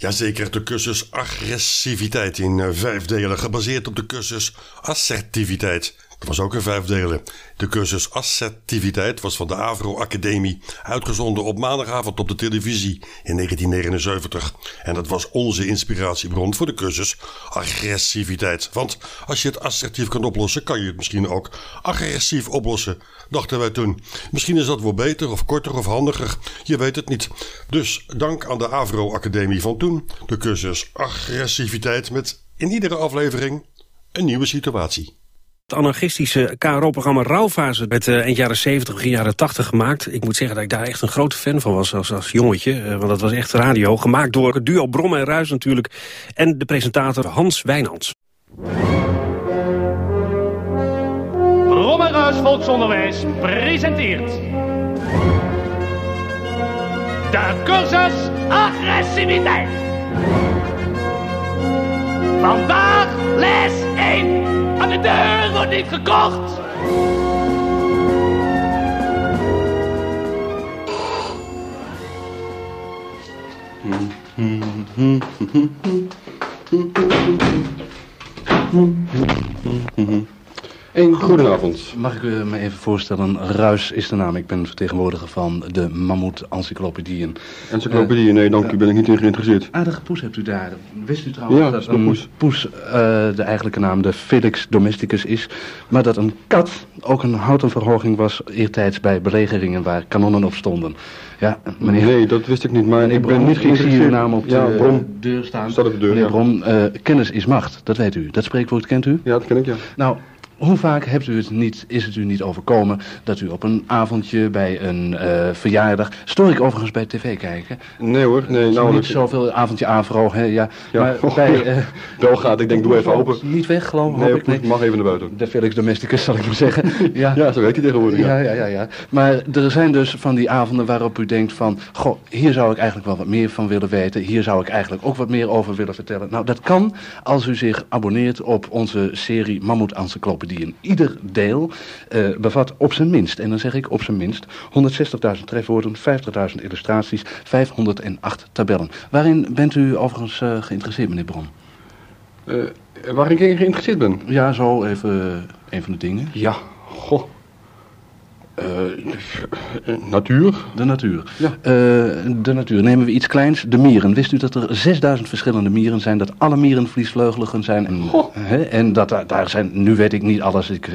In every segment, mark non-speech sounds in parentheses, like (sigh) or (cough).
Jazeker, de cursus agressiviteit in eh, vijf delen, gebaseerd op de cursus assertiviteit. Dat was ook in vijf delen. De cursus assertiviteit was van de Avro Academie, uitgezonden op maandagavond op de televisie in 1979. En dat was onze inspiratiebron voor de cursus agressiviteit. Want als je het assertief kan oplossen, kan je het misschien ook agressief oplossen, dachten wij toen. Misschien is dat wel beter of korter of handiger, je weet het niet. Dus dank aan de Avro Academie van toen, de cursus agressiviteit met in iedere aflevering een nieuwe situatie. Het anarchistische KRO-programma Rauwfase werd uh, eind jaren 70, begin jaren 80 gemaakt. Ik moet zeggen dat ik daar echt een grote fan van was als, als jongetje. Uh, want dat was echt radio. Gemaakt door het duo Brom en Ruis natuurlijk. En de presentator Hans Wijnands. Brom en Ruis Volksonderwijs presenteert... De cursus agressiviteit. Vandaag les 1. Aan de deur wordt niet gekocht. (laughs) Een goedenavond. Mag ik u me even voorstellen? Ruis is de naam. Ik ben vertegenwoordiger van de Mammoet Encyclopedieën. Encyclopedieën, nee dank u, ben ik niet in geïnteresseerd. Aardige poes hebt u daar. Wist u trouwens Ja, dat een poes. poes eh, de eigenlijke naam de Felix domesticus is, maar dat een kat ook een houten verhoging was eertijds bij belegeringen waar kanonnen op stonden. Ja, meneer... Nee, dat wist ik niet, maar Meneer ik ben Brom, niet ik zie uw geïnteresseerd. naam op de Ja, Brom. deur staan. Staat op de deur, Meneer ja. Brom, eh, kennis is macht, dat weet u. Dat spreekwoord kent u? Ja, dat ken ik, ja. Nou, hoe vaak hebt u het niet, is het u niet overkomen dat u op een avondje bij een eh, verjaardag... Stoor ik overigens bij tv kijken? Nee hoor, nee, niet nauwelijks. zoveel avondje avro, hè, ja. Ja. Maar Oh, bij... (laughs) eh, Bel gaat, ik denk doe even open. Niet weg, geloof Nee, ik. mag even naar buiten. De Felix Domesticus, zal ik maar zeggen. (laughs) Ja. Ja, zo werkt hij tegenwoordig. Ja, Ja. ja, ja. Maar er zijn dus van die avonden waarop u denkt van... Goh, hier zou ik eigenlijk wel wat meer van willen weten. Hier zou ik eigenlijk ook wat meer over willen vertellen. Nou, dat kan als u zich abonneert op onze serie Mammoet Encyclopedieën. Ieder deel eh, bevat op zijn minst, en dan zeg ik op zijn minst... 160.000 trefwoorden, 50.000 illustraties, 508 tabellen. Waarin bent u overigens eh, geïnteresseerd, meneer Bron? Eh, waar ik in geïnteresseerd ben? Ja, zo even een van de dingen. Ja, goh. Eh, natuur? De natuur. Ja. Eh, de natuur. Nemen we iets kleins. De mieren. Wist u dat er 6000 verschillende mieren zijn? Dat alle mieren vliesvleugeligen zijn? En, hè, en dat daar, daar zijn... Nu weet ik niet alles. Ik eh,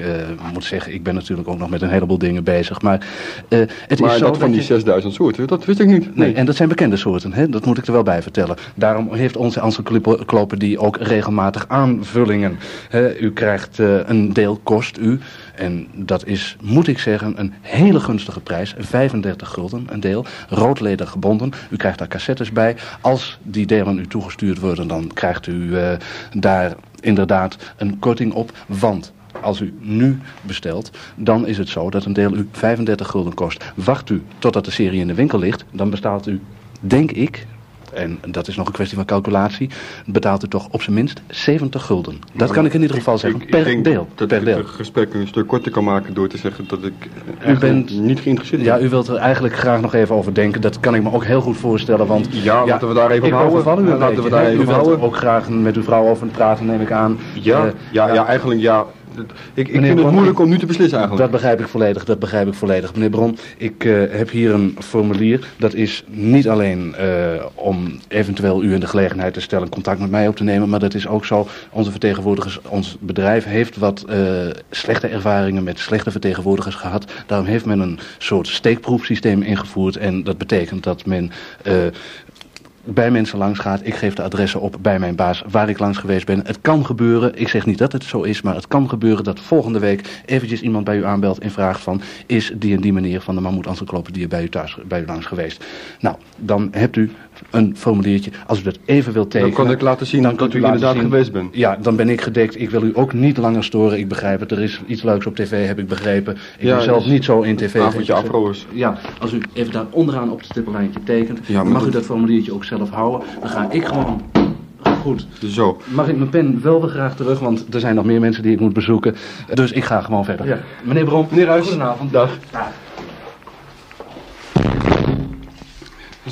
moet zeggen, ik ben natuurlijk ook nog met een heleboel dingen bezig. Maar het Maar is zo dat van die je- 6000 soorten, dat wist ik niet. Nee, en dat zijn bekende soorten, hè? dat moet ik er wel bij vertellen. Daarom heeft onze encyclopedie ook regelmatig aanvullingen. Hè? U krijgt een deel, kost u, en dat is, moet ik zeggen, een hele gunstige prijs. 35 gulden een deel, roodleder gebonden. U krijgt daar cassettes bij. Als die delen u toegestuurd worden, dan krijgt u eh, daar inderdaad een korting op, want... Als u nu bestelt, dan is het zo dat een deel u 35 gulden kost. Wacht u totdat de serie in de winkel ligt, dan betaalt u, denk ik, en dat is nog een kwestie van calculatie, betaalt u toch op zijn minst 70 gulden. Dat kan ik in ieder geval zeggen, Ik- ik per denk deel. Dat per ik deel. het gesprek een stuk korter kan maken door te zeggen dat ik U bent- niet geïnteresseerd ben. Ja, u wilt er eigenlijk graag nog even over denken. Dat kan ik me ook heel goed voorstellen, want... Ja, laten we daar even ik op houden. u Ja, laten we daar even U wilt houden. ook graag met uw vrouw over praten, neem ik aan. Ja, Eh, ja, ja, eigenlijk ja. Ik, ik vind het Bron, moeilijk om nu te beslissen eigenlijk. Dat begrijp ik volledig, dat begrijp ik volledig. Meneer Bron, ik eh, heb hier een formulier. Dat is niet alleen eh, om eventueel u in de gelegenheid te stellen contact met mij op te nemen, maar dat is ook zo, onze vertegenwoordigers, ons bedrijf heeft wat eh, slechte ervaringen met slechte vertegenwoordigers gehad. Daarom heeft men een soort steekproefsysteem ingevoerd en dat betekent dat men... bij mensen langs gaat. Ik geef de adressen op bij mijn baas waar ik langs geweest ben. Het kan gebeuren, ik zeg niet dat het zo is, maar het kan gebeuren dat volgende week eventjes iemand bij u aanbelt en vraagt van is die en die meneer van de Mammoet Encyclopedie bij u thuis bij u langs geweest. Nou, dan hebt u een formuliertje. Als u dat even wilt tekenen. kan ik laten zien dat u laten inderdaad zien- geweest bent. Ja, dan ben ik gedekt. Ik wil u ook niet langer storen. Ik begrijp het. Er is iets leuks op tv, heb ik begrepen. Ik Ja, ben zelf niet zo in tv. avondje afro is. Ja, als u even daar onderaan op het stippenlijntje tekent, Ja, mag u dat- formuliertje ook zelf houden. Dan ga ik gewoon... Goed. Zo. Mag ik mijn pen wel weer graag terug, want er zijn nog meer mensen die ik moet bezoeken. Dus ik ga gewoon verder. Ja. Meneer Brom, Meneer Ruijs. goedenavond. Dag.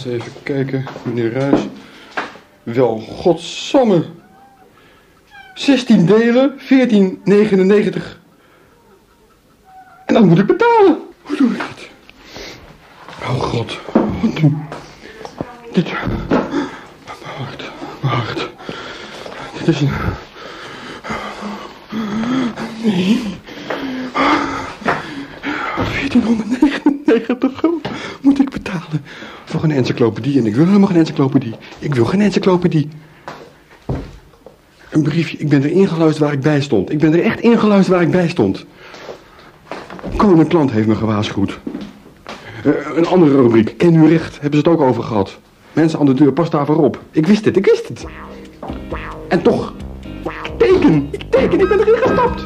Eens even kijken, meneer Ruijs. Wel, godsamme. 16 delen, 14,99. En dan moet ik betalen. Hoe doe ik dat? Oh god. Wat doe Dit. Wacht, wacht. Dit is een... Nee. 1499 gulden moet ik betalen een encyclopedie. En ik wil helemaal geen encyclopedie. Ik wil geen encyclopedie. Een briefje. Ik ben er ingeluisterd waar ik bij stond. Ik ben er echt ingeluisterd waar ik bij stond. Koning Klant heeft me gewaarschuwd. Eh, een andere rubriek. Ken u recht. Hebben ze het ook over gehad. Mensen aan de deur, pas daar voorop. Ik wist het, ik wist het. En toch. Ik teken. Ik teken. Ik ben erin gestapt.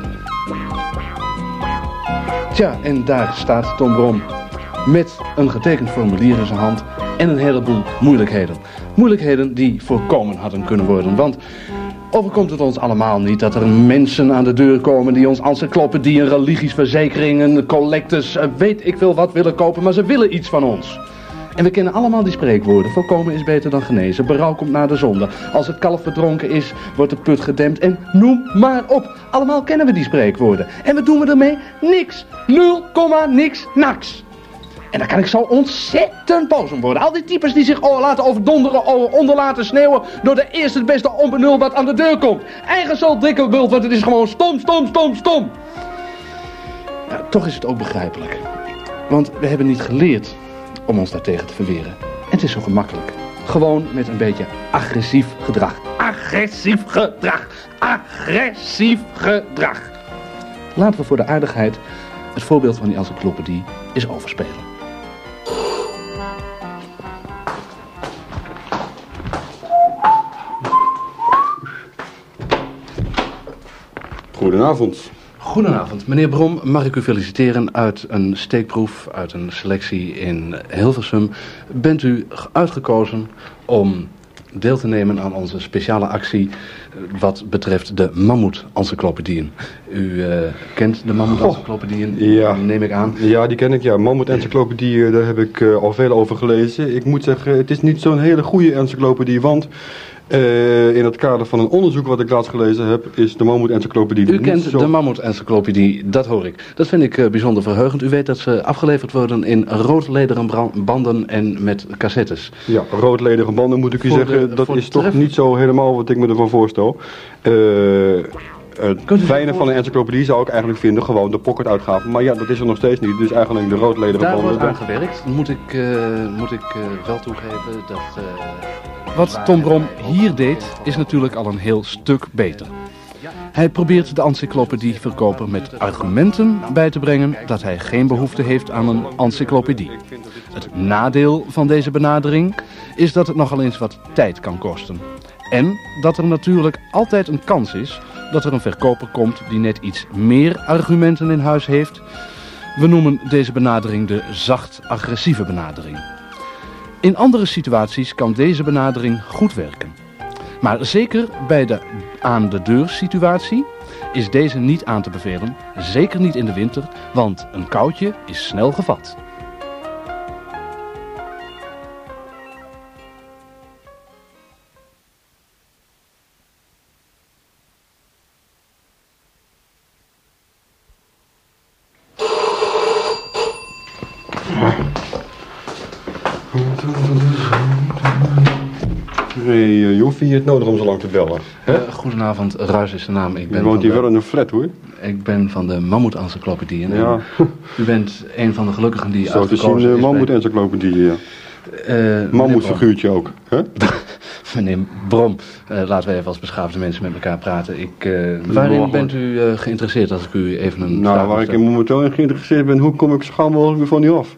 Tja, en daar staat Tom Brom met een getekend formulier in zijn hand en een heleboel moeilijkheden. Moeilijkheden die voorkomen hadden kunnen worden, want overkomt het ons allemaal niet dat er mensen aan de deur komen die ons encyclopedieën, religies, verzekeringen, collectes, eh, weet ik veel wat willen kopen, maar ze willen iets van ons. En we kennen allemaal die spreekwoorden. Voorkomen is beter dan genezen. Berouw komt na de zonde. Als het kalf verdronken is, wordt de put gedempt. En noem maar op. Allemaal kennen we die spreekwoorden. En wat doen we ermee? Niks. Nul, komma, niks, naks. En daar kan ik zo ontzettend boos om worden. Al die types die zich oh, laten overdonderen, oh, onder laten sneeuwen... door de eerste het beste onbenul wat aan de deur komt. Eigen schuld, dikke bult, want het is gewoon stom, stom, stom, stom. Ja, toch is het ook begrijpelijk. Want we hebben niet geleerd om ons daartegen te verweren. En het is zo gemakkelijk. Gewoon met een beetje agressief gedrag. Agressief gedrag. Agressief gedrag. Laten we voor de aardigheid het voorbeeld van die encyclopedie eens overspelen. Goedenavond. Goedenavond, meneer Brom. Mag ik u feliciteren uit een steekproef, uit een selectie in Hilversum. Bent u uitgekozen om deel te nemen aan onze speciale actie eh, wat betreft de mammoet-encyclopedieën. U eh, kent de mammoet-encyclopedieën, ja. neem ik aan. Ja, die ken ik, ja. Mammoet Encyclopedie, eh, daar heb ik al veel over gelezen. Ik moet zeggen, het is niet zo'n hele goede encyclopedie, want eh, in het kader van een onderzoek wat ik laatst gelezen heb, is de Mammoet Encyclopedie U kent zo... de mammoet-encyclopedie, dat hoor ik. Dat vind ik eh, bijzonder verheugend. U weet dat ze afgeleverd worden in roodlederen banden en met cassettes. Ja, roodledige banden moet ik u Voor zeggen, de- dat is toch niet zo helemaal wat ik me ervan voorstel. Eh, het fijne van een encyclopedie zou ik eigenlijk vinden gewoon de pocketuitgave. Maar ja, dat is er nog steeds niet. Dus eigenlijk de roodlederen Daar banden. wordt aan gewerkt. Moet ik, moet ik wel toegeven dat... Wat Tom Brom hier deed, is natuurlijk al een heel stuk beter. Hij probeert de encyclopedieverkoper met argumenten bij te brengen dat hij geen behoefte heeft aan een encyclopedie. Het nadeel van deze benadering is dat het nogal eens wat tijd kan kosten. En dat er natuurlijk altijd een kans is dat er een verkoper komt die net iets meer argumenten in huis heeft. We noemen deze benadering de zacht-agressieve benadering. In andere situaties kan deze benadering goed werken. Maar zeker bij de aan de deur situatie is deze niet aan te bevelen. Zeker niet in de winter, want een koudje is snel gevat. Uh, je hoeft hier het nodig om zo lang te bellen. Eh, goedenavond, Ruis is de naam. Ik Je ben, woont van hier de, wel in een flat hoor. ik ben van de Mammoet Encyclopedie. En Ja, U bent een van de gelukkigen die zo te zien de is mammoet encyclopedie. Ja. Eh, meneer Mammoetfiguurtje ook. Hè? (laughs) Meneer Brom, eh, laten we even als beschaafde mensen met elkaar praten. Ik, eh, waarin bent u eh, geïnteresseerd als ik u even een Nou, waar ik stellen? momenteel in geïnteresseerd ben, hoe kom ik zo gauw mogelijk weer van die af?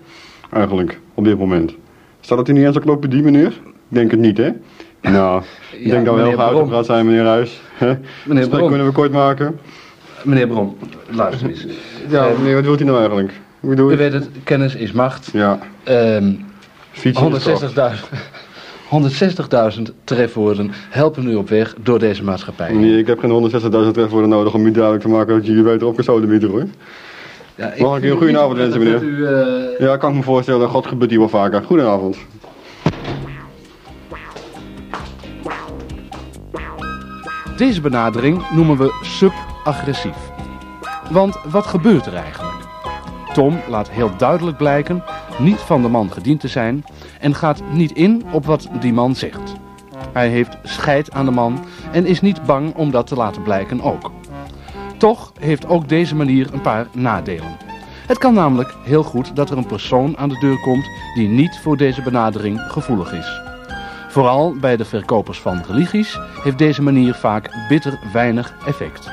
Eigenlijk, op dit moment. Staat dat in die encyclopedie, meneer? Ik denk het niet, hè? Nou, ik Ja, denk dat we heel Brom. uitgepraat zijn, meneer Huis. Meneer Dus dat Brom, kunnen we kort maken. meneer Brom, luister eens. Ja, meneer, wat wilt u nou eigenlijk? Hoe bedoel U je? weet het, kennis is macht. Ja, kracht. 160.000 160.000 trefwoorden helpen u op weg door deze maatschappij. Nee, ik heb geen 160.000 trefwoorden nodig om u duidelijk te maken dat je hier beter op kan hoor. Ja, Mag ik een vind het goede niet avond wensen, meneer? U, eh, Ja, kan ik me voorstellen. God gebeurt hier wel vaker. Goedenavond. Deze benadering noemen we subagressief. Want wat gebeurt er eigenlijk? Tom laat heel duidelijk blijken niet van de man gediend te zijn en gaat niet in op wat die man zegt. Hij heeft scheid aan de man en is niet bang om dat te laten blijken ook. Toch heeft ook deze manier een paar nadelen. Het kan namelijk heel goed dat er een persoon aan de deur komt die niet voor deze benadering gevoelig is. Vooral bij de verkopers van religies heeft deze manier vaak bitter weinig effect.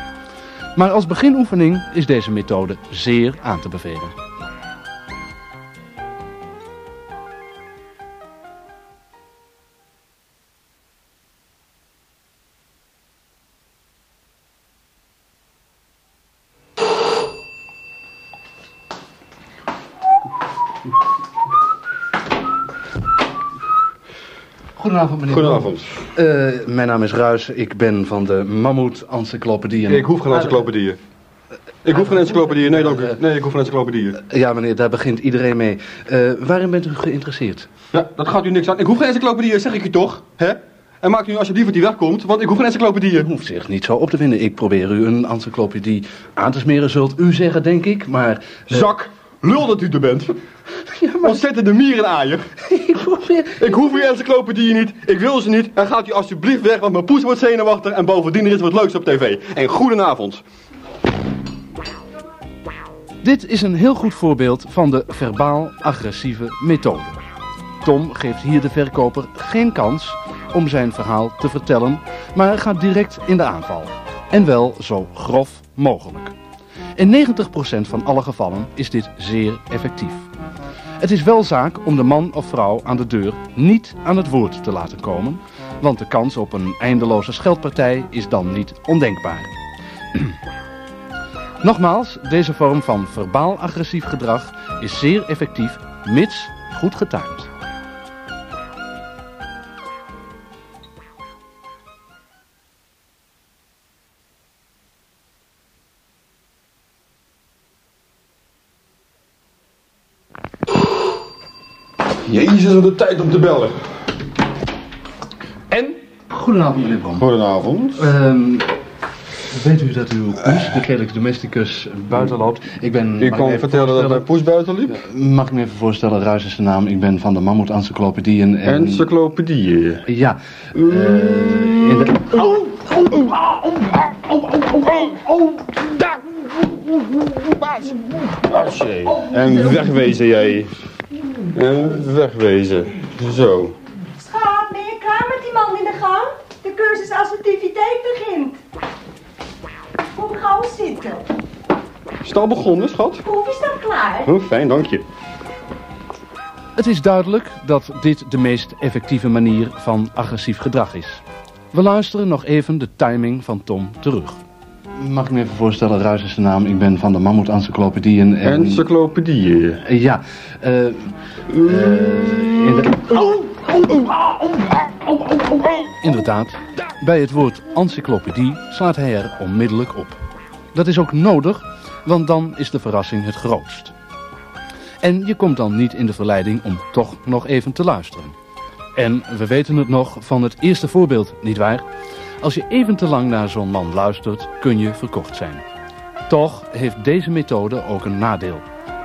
Maar als beginoefening is deze methode zeer aan te bevelen. Goedenavond, meneer. Goedenavond. Eh, mijn naam is Ruis. Ik ben van de Mammoet Encyclopedie. Ik hoef geen encyclopedieën. Ik hoef geen encyclopedieën. Nee, dank u. Nee, ik hoef geen encyclopedieën. Ja, meneer, daar begint iedereen mee. Eh, waarin bent u geïnteresseerd? Ja, dat gaat u niks aan. Ik hoef geen encyclopedieën, zeg ik u toch? Hè? En maakt u nu alsjeblieft dat die wegkomt, want ik hoef geen U encyclopedieën. hoeft zich niet zo op te vinden. Ik probeer u een encyclopedie aan te smeren, zult u zeggen, denk ik. Maar eh, Zak, lul dat u er bent. (laughs) Ja, maar Ontzettende mierenaaier. (laughs) ik probeer... Ik hoef uw encyclopedieën niet, ik wil ze niet. En gaat u alsjeblieft weg, want mijn poes wordt zenuwachtig en bovendien er is wat leuks op tv. En goedenavond. Dit is een heel goed voorbeeld van de verbaal-agressieve methode. Tom geeft hier de verkoper geen kans om zijn verhaal te vertellen, maar gaat direct in de aanval. En wel zo grof mogelijk. In 90% van alle gevallen is dit zeer effectief. Het is wel zaak om de man of vrouw aan de deur niet aan het woord te laten komen, want de kans op een eindeloze scheldpartij is dan niet ondenkbaar. (clears throat) Nogmaals, deze vorm van verbaal agressief gedrag is zeer effectief, mits goed getimed. Jezus, wat een tijd om te bellen. En? Goedenavond, meneer Bram. Goedenavond. Ehm, weet u dat uw poes, de Felix domesticus, buiten loopt? Ik ben... U kon vertellen dat mijn poes buiten liep? Mag ik me even voorstellen, Ruis is de naam. Ik ben van de Mammoet Encyclopedieën en... Encyclopedieën. Ja, eh, in de... En wegwezen jij. En wegwezen. Zo. Schat, ben je klaar met die man in de gang? De cursus assertiviteit begint. Kom gauw zitten. Is het al begonnen, schat? Proef is dat klaar? Oh, fijn, dank je. Het is duidelijk dat dit de meest effectieve manier van agressief gedrag is. We luisteren nog even de timing van Tom terug. Mag ik me even voorstellen, Ruis is de naam. Ik ben van de Mammoet Encyclopedieën en... Encyclopedieën. Ja, in de... Inderdaad, bij het woord encyclopedie slaat hij er onmiddellijk op. Dat is ook nodig, want dan is de verrassing het grootst. En je komt dan niet in de verleiding om toch nog even te luisteren. En we weten het nog van het eerste voorbeeld, nietwaar? Als je even te lang naar zo'n man luistert, kun je verkocht zijn. Toch heeft deze methode ook een nadeel.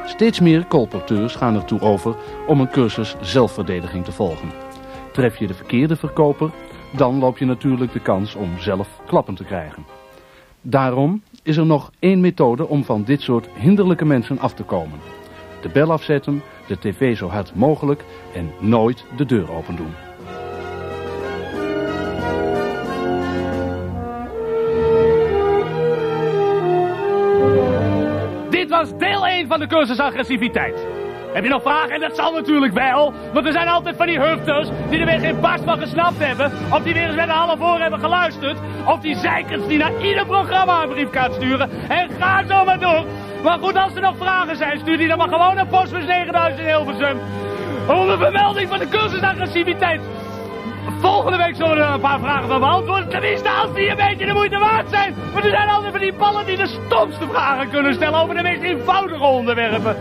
Steeds meer colporteurs gaan ertoe over om een cursus zelfverdediging te volgen. Tref je de verkeerde verkoper, dan loop je natuurlijk de kans om zelf klappen te krijgen. Daarom is er nog één methode om van dit soort hinderlijke mensen af te komen. De bel afzetten, de tv zo hard mogelijk en nooit de deur open doen. 1 van de cursus agressiviteit. Heb je nog vragen? En dat zal natuurlijk wel. Want er zijn altijd van die hufters die er weer geen barst van gesnapt hebben. Of die weer eens met een half oor hebben geluisterd. Of die zeikers die naar ieder programma een briefkaart sturen. En ga zo maar door. Maar goed, als er nog vragen zijn, stuur die dan maar gewoon naar Postbus 9000 in Hilversum. Onder vermelding van de cursus agressiviteit. Volgende week zullen we er een paar vragen van beantwoorden. Tenminste, als die een beetje de moeite waard zijn. Maar er zijn altijd van die ballen die de stomste vragen kunnen stellen over de meest eenvoudige onderwerpen.